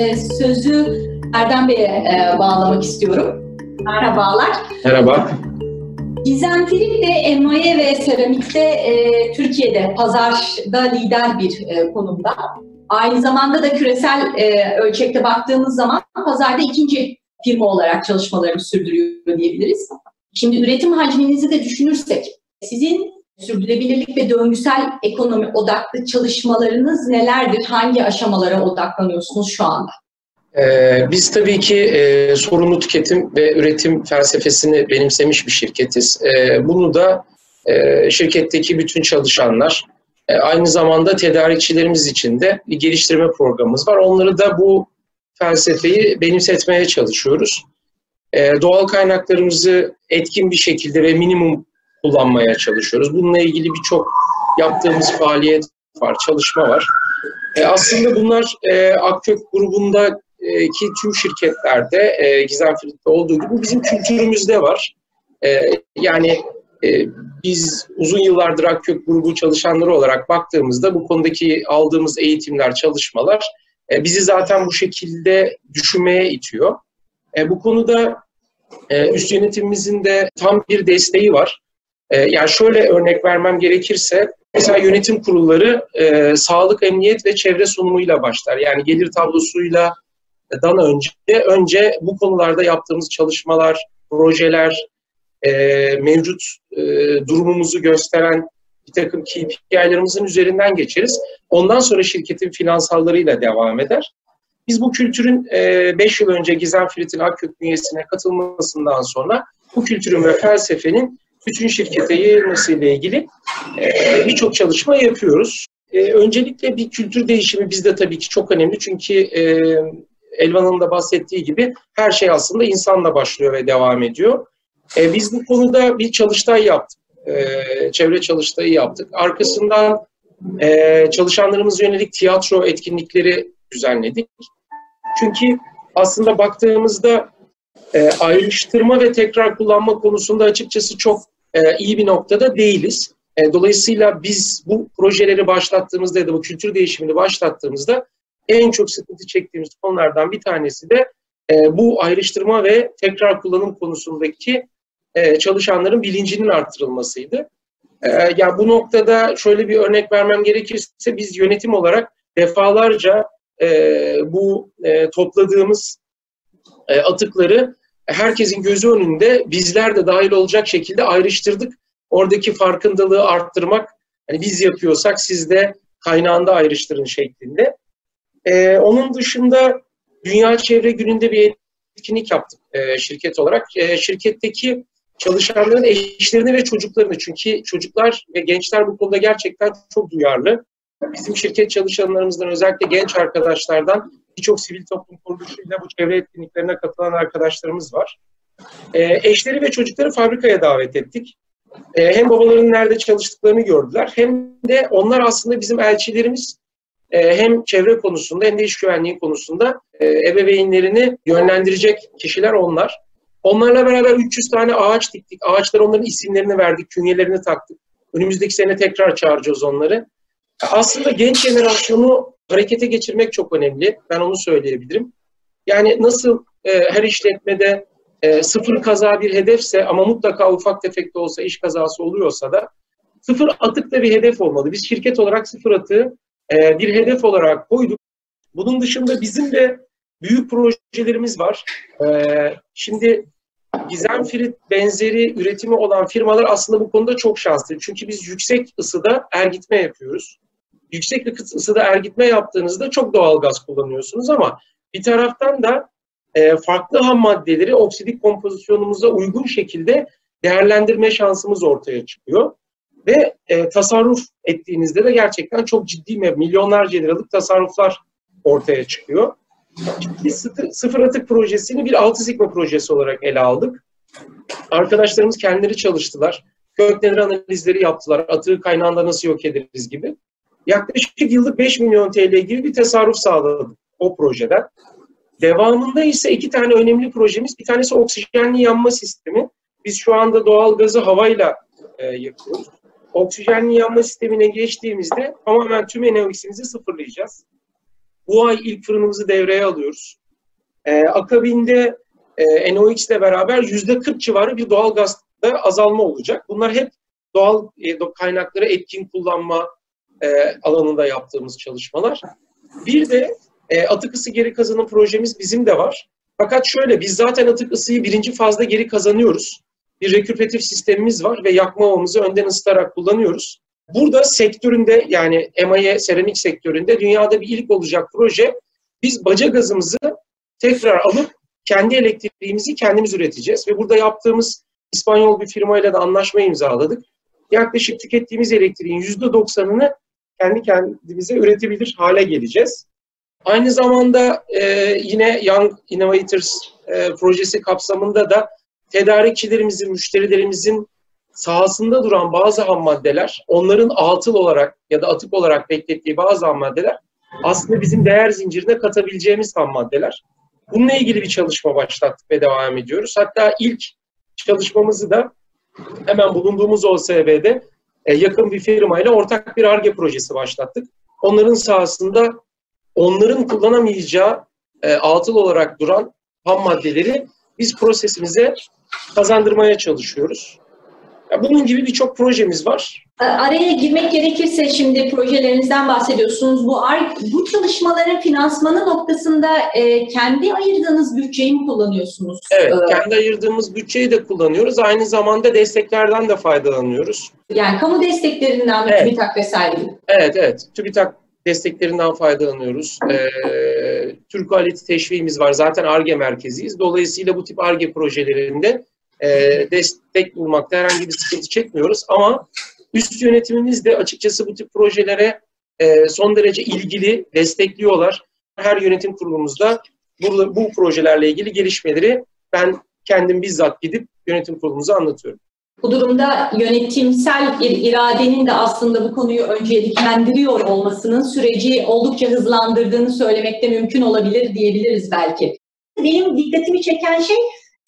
e, sözü Erdem Bey'e e, bağlamak istiyorum. Merhabalar. Merhaba. Gizem Filik de emaye ve seramikte e, Türkiye'de pazarda lider bir e, konumda. Aynı zamanda da küresel e, ölçekte baktığımız zaman pazarda ikinci firma olarak çalışmalarını sürdürüyor diyebiliriz. Şimdi üretim hacminizi de düşünürsek sizin sürdürülebilirlik ve döngüsel ekonomi odaklı çalışmalarınız nelerdir? Hangi aşamalara odaklanıyorsunuz şu anda? Ee, biz tabii ki e, sorumlu tüketim ve üretim felsefesini benimsemiş bir şirketiz. E, bunu da e, şirketteki bütün çalışanlar, e, aynı zamanda tedarikçilerimiz için de bir geliştirme programımız var. Onları da bu felsefeyi benimsetmeye çalışıyoruz. E, doğal kaynaklarımızı etkin bir şekilde ve minimum kullanmaya çalışıyoruz. Bununla ilgili birçok yaptığımız faaliyet var, çalışma var. E, aslında bunlar e, Akkök grubundaki tüm şirketlerde, e, Gizem Filip'te olduğu gibi bizim kültürümüzde var. E, yani e, biz uzun yıllardır Akkök grubu çalışanları olarak baktığımızda bu konudaki aldığımız eğitimler, çalışmalar e, bizi zaten bu şekilde düşünmeye itiyor. E, bu konuda e, üst yönetimimizin de tam bir desteği var. E, yani şöyle örnek vermem gerekirse, mesela yönetim kurulları e, sağlık, emniyet ve çevre sunumuyla başlar. Yani gelir tablosuyla dan önce önce bu konularda yaptığımız çalışmalar, projeler, e, mevcut e, durumumuzu gösteren bir takım KPI'lerimizin üzerinden geçeriz. Ondan sonra şirketin finansallarıyla devam eder. Biz bu kültürün 5 e, yıl önce Gizem Frit'in Akkök bünyesine katılmasından sonra bu kültürün ve felsefenin bütün şirkete yayılması ile ilgili e, birçok çalışma yapıyoruz. E, öncelikle bir kültür değişimi bizde tabii ki çok önemli çünkü e, Elvan'ın da bahsettiği gibi her şey aslında insanla başlıyor ve devam ediyor. E, biz bu konuda bir çalıştay yaptık. E, çevre çalıştayı yaptık. Arkasından e, çalışanlarımız yönelik tiyatro etkinlikleri düzenledik. Çünkü aslında baktığımızda e, ayrıştırma ve tekrar kullanma konusunda açıkçası çok e, iyi bir noktada değiliz. E, dolayısıyla biz bu projeleri başlattığımızda ya da bu kültür değişimini başlattığımızda en çok sıkıntı çektiğimiz konulardan bir tanesi de e, bu ayrıştırma ve tekrar kullanım konusundaki e, çalışanların bilincinin arttırılmasıydı. E, yani bu noktada şöyle bir örnek vermem gerekirse biz yönetim olarak defalarca bu topladığımız atıkları herkesin gözü önünde bizler de dahil olacak şekilde ayrıştırdık. Oradaki farkındalığı arttırmak, yani biz yapıyorsak siz de kaynağında ayrıştırın şeklinde. Ee, onun dışında Dünya Çevre Günü'nde bir etkinlik yaptık e, şirket olarak. E, şirketteki çalışanların eşlerini ve çocuklarını çünkü çocuklar ve gençler bu konuda gerçekten çok duyarlı. Bizim şirket çalışanlarımızdan özellikle genç arkadaşlardan birçok sivil toplum kuruluşuyla bu çevre etkinliklerine katılan arkadaşlarımız var. E, eşleri ve çocukları fabrikaya davet ettik. E, hem babaların nerede çalıştıklarını gördüler hem de onlar aslında bizim elçilerimiz e, hem çevre konusunda hem de iş güvenliği konusunda e, ebeveynlerini yönlendirecek kişiler onlar. Onlarla beraber 300 tane ağaç diktik. Ağaçlara onların isimlerini verdik, künyelerini taktık. Önümüzdeki sene tekrar çağıracağız onları. Aslında genç jenerasyonu harekete geçirmek çok önemli. Ben onu söyleyebilirim. Yani nasıl e, her işletmede e, sıfır kaza bir hedefse ama mutlaka ufak tefek de olsa iş kazası oluyorsa da sıfır atık da bir hedef olmalı. Biz şirket olarak sıfır atığı e, bir hedef olarak koyduk. Bunun dışında bizim de büyük projelerimiz var. E, şimdi Gizem Frit benzeri üretimi olan firmalar aslında bu konuda çok şanslı. Çünkü biz yüksek ısıda ergitme yapıyoruz yüksek ısıda ergitme yaptığınızda çok doğal gaz kullanıyorsunuz ama bir taraftan da e, farklı ham maddeleri oksidik kompozisyonumuza uygun şekilde değerlendirme şansımız ortaya çıkıyor. Ve e, tasarruf ettiğinizde de gerçekten çok ciddi milyonlarca liralık tasarruflar ortaya çıkıyor. Biz sıfır atık projesini bir altı sigma projesi olarak ele aldık. Arkadaşlarımız kendileri çalıştılar. Gökdelir analizleri yaptılar. Atığı kaynağında nasıl yok ederiz gibi yaklaşık yıllık 5 milyon TL gibi bir tasarruf sağladı o projeden. Devamında ise iki tane önemli projemiz. Bir tanesi oksijenli yanma sistemi. Biz şu anda doğal gazı havayla e, yakıyoruz. Oksijenli yanma sistemine geçtiğimizde tamamen tüm enerjimizi sıfırlayacağız. Bu ay ilk fırınımızı devreye alıyoruz. E, akabinde e, NOx ile beraber yüzde 40 civarı bir doğal gazda azalma olacak. Bunlar hep doğal e, kaynakları etkin kullanma e, alanında yaptığımız çalışmalar. Bir de e, atık ısı geri kazanım projemiz bizim de var. Fakat şöyle biz zaten atık ısıyı birinci fazda geri kazanıyoruz. Bir reküperatif sistemimiz var ve yakma ovamızı önden ısıtarak kullanıyoruz. Burada sektöründe yani emaye seramik sektöründe dünyada bir ilk olacak proje. Biz baca gazımızı tekrar alıp kendi elektriğimizi kendimiz üreteceğiz ve burada yaptığımız İspanyol bir firmayla da anlaşma imzaladık. Yaklaşık tükettiğimiz elektriğin yüzde doksanını kendi kendimize üretebilir hale geleceğiz. Aynı zamanda e, yine Young Innovators e, projesi kapsamında da tedarikçilerimizin, müşterilerimizin sahasında duran bazı ham maddeler, onların atıl olarak ya da atık olarak beklettiği bazı ham maddeler aslında bizim değer zincirine katabileceğimiz ham maddeler. Bununla ilgili bir çalışma başlattık ve devam ediyoruz. Hatta ilk çalışmamızı da hemen bulunduğumuz OSB'de e, yakın bir firmayla ortak bir ARGE projesi başlattık. Onların sahasında onların kullanamayacağı e, atıl olarak duran ham maddeleri biz prosesimize kazandırmaya çalışıyoruz. Bunun gibi birçok projemiz var. Araya girmek gerekirse şimdi projelerinizden bahsediyorsunuz. Bu bu çalışmaların finansmanı noktasında e, kendi ayırdığınız bütçeyi mi kullanıyorsunuz? Evet, ee, kendi ayırdığımız bütçeyi de kullanıyoruz. Aynı zamanda desteklerden de faydalanıyoruz. Yani kamu desteklerinden mi evet. TÜBİTAK vesaire Evet, evet. TÜBİTAK desteklerinden faydalanıyoruz. Ee, Türk aleti teşviğimiz var. Zaten ARGE merkeziyiz. Dolayısıyla bu tip ARGE projelerinde e, destek bulmakta herhangi bir sıkıntı çekmiyoruz. Ama üst yönetimimiz de açıkçası bu tip projelere e, son derece ilgili, destekliyorlar. Her yönetim kurulumuzda burada, bu projelerle ilgili gelişmeleri ben kendim bizzat gidip yönetim kurulumuza anlatıyorum. Bu durumda yönetimsel bir iradenin de aslında bu konuyu önceliklendiriyor olmasının süreci oldukça hızlandırdığını söylemekte mümkün olabilir diyebiliriz belki. Benim dikkatimi çeken şey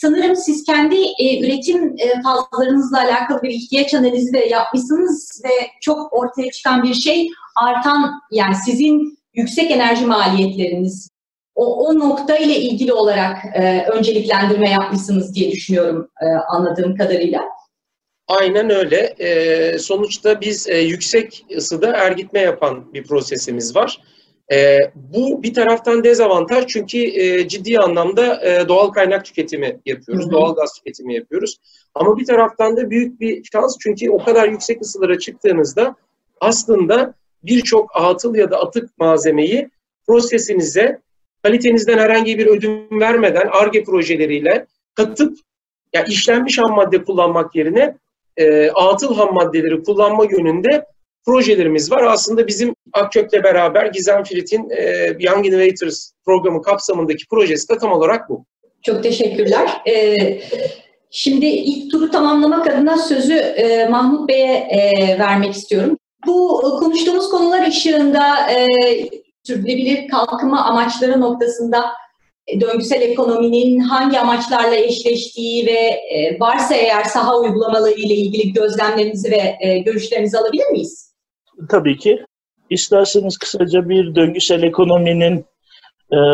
sanırım siz kendi e, üretim e, fazlarınızla alakalı bir ihtiyaç analizi de yapmışsınız ve çok ortaya çıkan bir şey artan yani sizin yüksek enerji maliyetleriniz o, o nokta ile ilgili olarak e, önceliklendirme yapmışsınız diye düşünüyorum e, anladığım kadarıyla. Aynen öyle. E, sonuçta biz e, yüksek ısıda ergitme yapan bir prosesimiz var. E, bu bir taraftan dezavantaj çünkü e, ciddi anlamda e, doğal kaynak tüketimi yapıyoruz, hı hı. doğal gaz tüketimi yapıyoruz. Ama bir taraftan da büyük bir şans çünkü o kadar yüksek ısılara çıktığınızda aslında birçok atıl ya da atık malzemeyi prosesinize kalitenizden herhangi bir ödün vermeden ARGE projeleriyle katıp ya işlenmiş ham madde kullanmak yerine e, atıl ham maddeleri kullanma yönünde projelerimiz var. Aslında bizim Akkök'le beraber Gizem Filit'in e, Young Innovators programı kapsamındaki projesi de tam olarak bu. Çok teşekkürler. Ee, şimdi ilk turu tamamlamak adına sözü e, Mahmut Bey'e e, vermek istiyorum. Bu konuştuğumuz konular ışığında e, sürdürülebilir kalkınma amaçları noktasında e, döngüsel ekonominin hangi amaçlarla eşleştiği ve e, varsa eğer saha uygulamaları ile ilgili gözlemlerinizi ve e, görüşlerinizi alabilir miyiz? Tabii ki. İsterseniz kısaca bir döngüsel ekonominin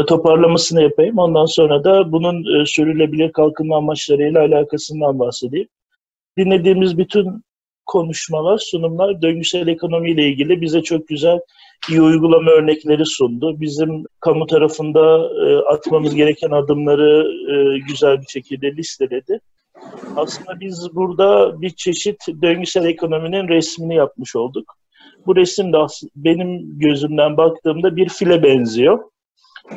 toparlamasını yapayım. Ondan sonra da bunun sürülebilir kalkınma amaçlarıyla alakasından bahsedeyim. Dinlediğimiz bütün konuşmalar, sunumlar döngüsel ekonomiyle ilgili bize çok güzel iyi uygulama örnekleri sundu. Bizim kamu tarafında e, atmamız gereken adımları e, güzel bir şekilde listeledi. Aslında biz burada bir çeşit döngüsel ekonominin resmini yapmış olduk. Bu resim de benim gözümden baktığımda bir file benziyor.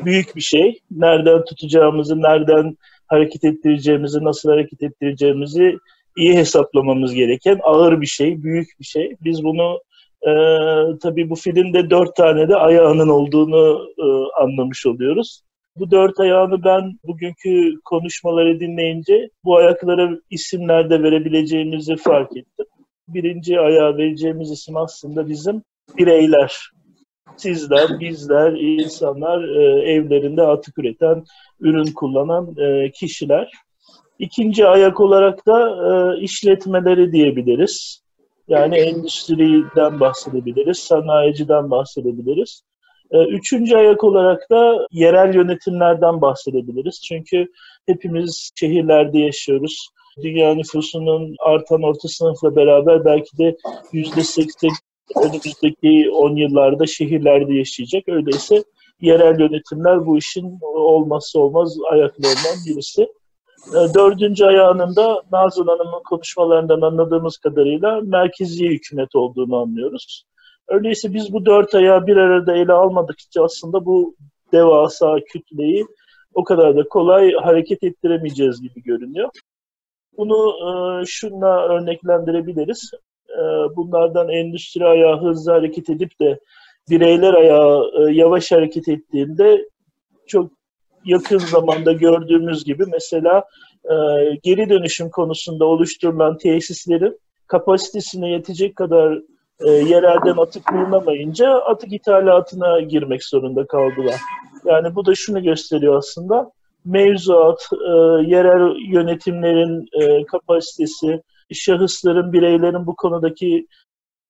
Büyük bir şey. Nereden tutacağımızı, nereden hareket ettireceğimizi, nasıl hareket ettireceğimizi iyi hesaplamamız gereken ağır bir şey, büyük bir şey. Biz bunu e, tabii bu filmde dört tane de ayağının olduğunu e, anlamış oluyoruz. Bu dört ayağını ben bugünkü konuşmaları dinleyince bu ayaklara isimler de verebileceğimizi fark ettim. Birinci ayağa vereceğimiz isim aslında bizim bireyler. Sizler, bizler, insanlar, e, evlerinde atık üreten, ürün kullanan e, kişiler. İkinci ayak olarak da e, işletmeleri diyebiliriz. Yani endüstriden bahsedebiliriz, sanayiciden bahsedebiliriz. Üçüncü ayak olarak da yerel yönetimlerden bahsedebiliriz. Çünkü hepimiz şehirlerde yaşıyoruz. Dünya nüfusunun artan orta sınıfla beraber belki de yüzde seksen önümüzdeki 10 yıllarda şehirlerde yaşayacak. Öyleyse yerel yönetimler bu işin olmazsa olmaz ayaklarından birisi. E, dördüncü ayağının da Nazlı Hanım'ın konuşmalarından anladığımız kadarıyla merkezi hükümet olduğunu anlıyoruz. Öyleyse biz bu dört ayağı bir arada ele almadıkça aslında bu devasa kütleyi o kadar da kolay hareket ettiremeyeceğiz gibi görünüyor. Bunu e, şunla örneklendirebiliriz. E, bunlardan endüstri ayağı hızlı hareket edip de bireyler ayağı e, yavaş hareket ettiğinde çok yakın zamanda gördüğümüz gibi mesela e, geri dönüşüm konusunda oluşturulan tesislerin kapasitesine yetecek kadar e, yerelden atık bulunamayınca atık ithalatına girmek zorunda kaldılar. Yani bu da şunu gösteriyor aslında. Mevzuat, e, yerel yönetimlerin e, kapasitesi, şahısların, bireylerin bu konudaki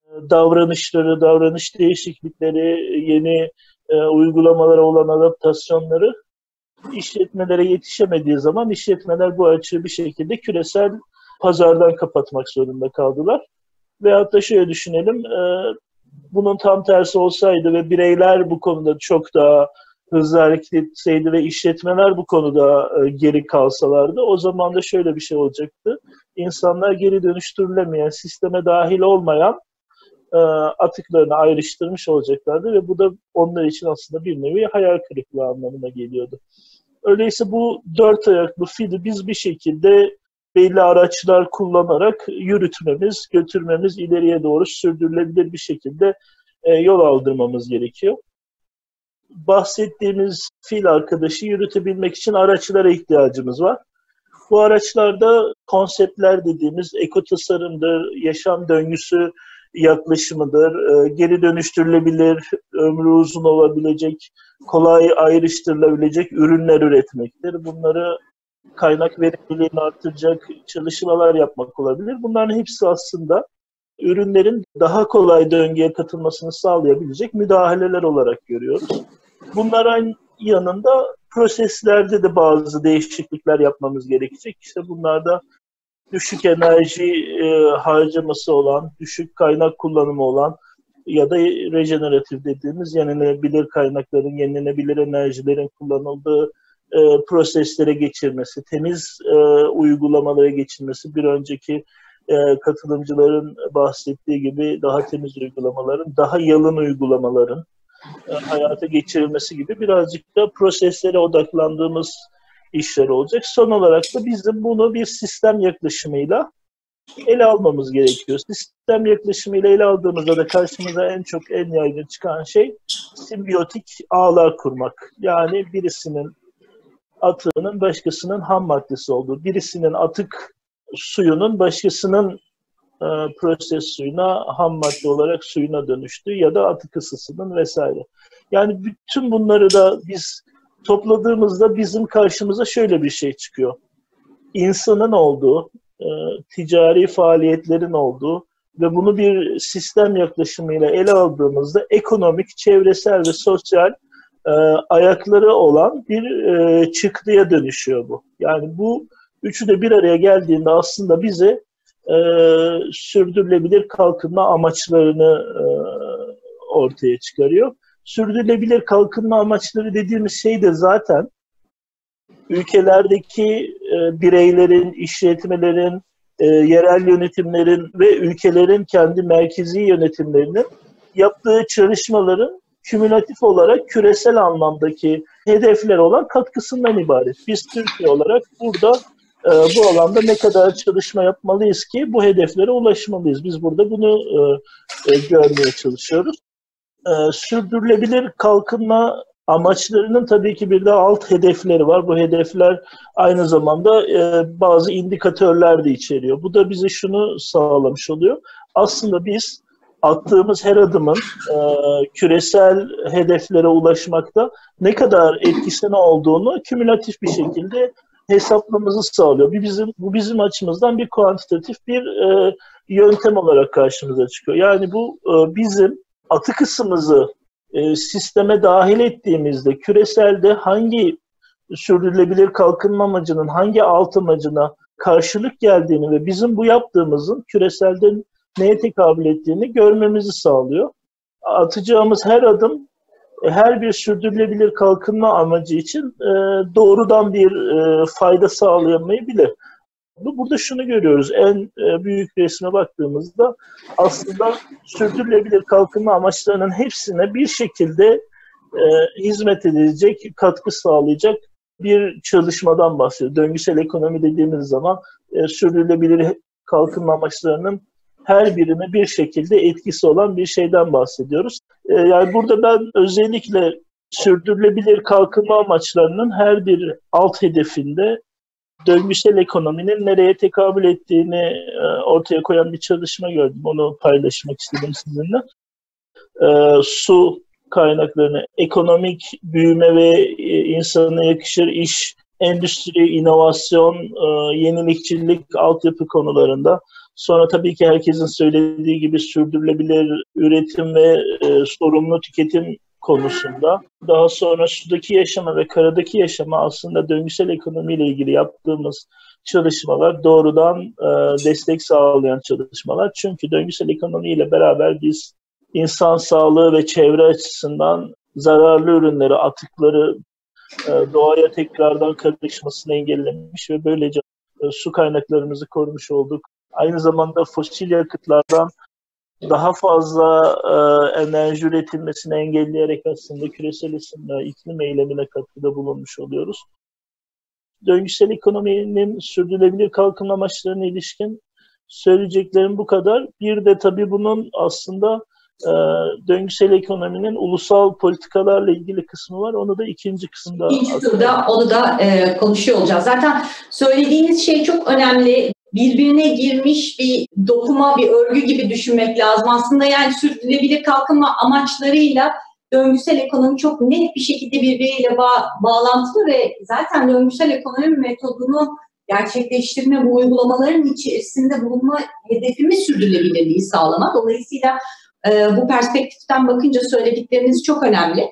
e, davranışları, davranış değişiklikleri, yeni e, uygulamalara olan adaptasyonları işletmelere yetişemediği zaman işletmeler bu açığı bir şekilde küresel pazardan kapatmak zorunda kaldılar. Veyahut da şöyle düşünelim, e, bunun tam tersi olsaydı ve bireyler bu konuda çok daha hızlı hareket etseydi ve işletmeler bu konuda e, geri kalsalardı o zaman da şöyle bir şey olacaktı. İnsanlar geri dönüştürülemeyen, sisteme dahil olmayan e, atıklarını ayrıştırmış olacaklardı ve bu da onlar için aslında bir nevi hayal kırıklığı anlamına geliyordu. Öyleyse bu dört ayaklı fili biz bir şekilde belli araçlar kullanarak yürütmemiz, götürmemiz, ileriye doğru sürdürülebilir bir şekilde e, yol aldırmamız gerekiyor. Bahsettiğimiz fil arkadaşı yürütebilmek için araçlara ihtiyacımız var. Bu araçlarda konseptler dediğimiz ekotasarımdır, yaşam döngüsü yaklaşımıdır, e, geri dönüştürülebilir, ömrü uzun olabilecek, kolay ayrıştırılabilecek ürünler üretmektir. Bunları kaynak verimliliğini artıracak çalışmalar yapmak olabilir. Bunların hepsi aslında ürünlerin daha kolay döngüye katılmasını sağlayabilecek müdahaleler olarak görüyoruz. Bunların yanında proseslerde de bazı değişiklikler yapmamız gerekecek. İşte bunlarda düşük enerji e, harcaması olan, düşük kaynak kullanımı olan ya da rejeneratif dediğimiz yenilenebilir kaynakların, yenilenebilir enerjilerin kullanıldığı e, proseslere geçirmesi, temiz e, uygulamalara geçirmesi, bir önceki e, katılımcıların bahsettiği gibi daha temiz uygulamaların, daha yalın uygulamaların e, hayata geçirilmesi gibi birazcık da proseslere odaklandığımız işler olacak. Son olarak da bizim bunu bir sistem yaklaşımıyla ele almamız gerekiyor. Sistem yaklaşımıyla ele aldığımızda da karşımıza en çok en yaygın çıkan şey simbiyotik ağlar kurmak. Yani birisinin atığının başkasının ham maddesi olduğu, birisinin atık suyunun başkasının e, proses suyuna ham madde olarak suyuna dönüştüğü ya da atık ısısının vesaire. Yani bütün bunları da biz topladığımızda bizim karşımıza şöyle bir şey çıkıyor. İnsanın olduğu, e, ticari faaliyetlerin olduğu ve bunu bir sistem yaklaşımıyla ele aldığımızda ekonomik, çevresel ve sosyal e, ayakları olan bir e, çıktıya dönüşüyor bu. Yani bu üçü de bir araya geldiğinde aslında bize e, sürdürülebilir kalkınma amaçlarını e, ortaya çıkarıyor. Sürdürülebilir kalkınma amaçları dediğimiz şey de zaten ülkelerdeki e, bireylerin, işletmelerin, e, yerel yönetimlerin ve ülkelerin kendi merkezi yönetimlerinin yaptığı çalışmaların kümülatif olarak küresel anlamdaki hedefler olan katkısından ibaret. Biz Türkiye olarak burada e, bu alanda ne kadar çalışma yapmalıyız ki bu hedeflere ulaşmalıyız. Biz burada bunu e, e, görmeye çalışıyoruz. E, sürdürülebilir kalkınma amaçlarının tabii ki bir de alt hedefleri var. Bu hedefler aynı zamanda e, bazı indikatörler de içeriyor. Bu da bize şunu sağlamış oluyor. Aslında biz attığımız her adımın e, küresel hedeflere ulaşmakta ne kadar etkisine olduğunu kümülatif bir şekilde hesaplamamızı sağlıyor. Bir bizim, bu bizim açımızdan bir kuantitatif bir e, yöntem olarak karşımıza çıkıyor. Yani bu e, bizim atık ısımızı e, sisteme dahil ettiğimizde küreselde hangi sürdürülebilir kalkınma amacının hangi alt amacına karşılık geldiğini ve bizim bu yaptığımızın küreselde neye tekabül ettiğini görmemizi sağlıyor. Atacağımız her adım her bir sürdürülebilir kalkınma amacı için e, doğrudan bir e, fayda sağlayamayabilir. Burada şunu görüyoruz, en büyük resme baktığımızda aslında sürdürülebilir kalkınma amaçlarının hepsine bir şekilde hizmet edilecek, katkı sağlayacak bir çalışmadan bahsediyor. Döngüsel ekonomi dediğimiz zaman sürdürülebilir kalkınma amaçlarının her birine bir şekilde etkisi olan bir şeyden bahsediyoruz. Ee, yani burada ben özellikle sürdürülebilir kalkınma amaçlarının her bir alt hedefinde döngüsel ekonominin nereye tekabül ettiğini e, ortaya koyan bir çalışma gördüm. Onu paylaşmak istedim sizinle. Ee, su kaynaklarını, ekonomik büyüme ve e, insana yakışır iş, endüstri, inovasyon, e, yenilikçilik, altyapı konularında Sonra tabii ki herkesin söylediği gibi sürdürülebilir üretim ve e, sorumlu tüketim konusunda. Daha sonra sudaki yaşama ve karadaki yaşama aslında döngüsel ekonomiyle ilgili yaptığımız çalışmalar doğrudan e, destek sağlayan çalışmalar. Çünkü döngüsel ekonomiyle beraber biz insan sağlığı ve çevre açısından zararlı ürünleri, atıkları e, doğaya tekrardan karışmasını engellemiş ve böylece e, su kaynaklarımızı korumuş olduk. Aynı zamanda fosil yakıtlardan daha fazla e, enerji üretilmesini engelleyerek aslında küresel ısınma, iklim eylemine katkıda bulunmuş oluyoruz. Döngüsel ekonominin sürdürülebilir kalkınma amaçlarına ilişkin söyleyeceklerim bu kadar. Bir de tabii bunun aslında e, döngüsel ekonominin ulusal politikalarla ilgili kısmı var. Onu da ikinci kısımda... İkinci turda onu da e, konuşuyor olacağız. Zaten söylediğiniz şey çok önemli birbirine girmiş bir dokuma, bir örgü gibi düşünmek lazım. Aslında yani sürdürülebilir kalkınma amaçlarıyla döngüsel ekonomi çok net bir şekilde birbiriyle bağ, bağlantılı ve zaten döngüsel ekonomi metodunu gerçekleştirme, bu uygulamaların içerisinde bulunma hedefimiz sürdürülebilirliği sağlama. Dolayısıyla e, bu perspektiften bakınca söyledikleriniz çok önemli.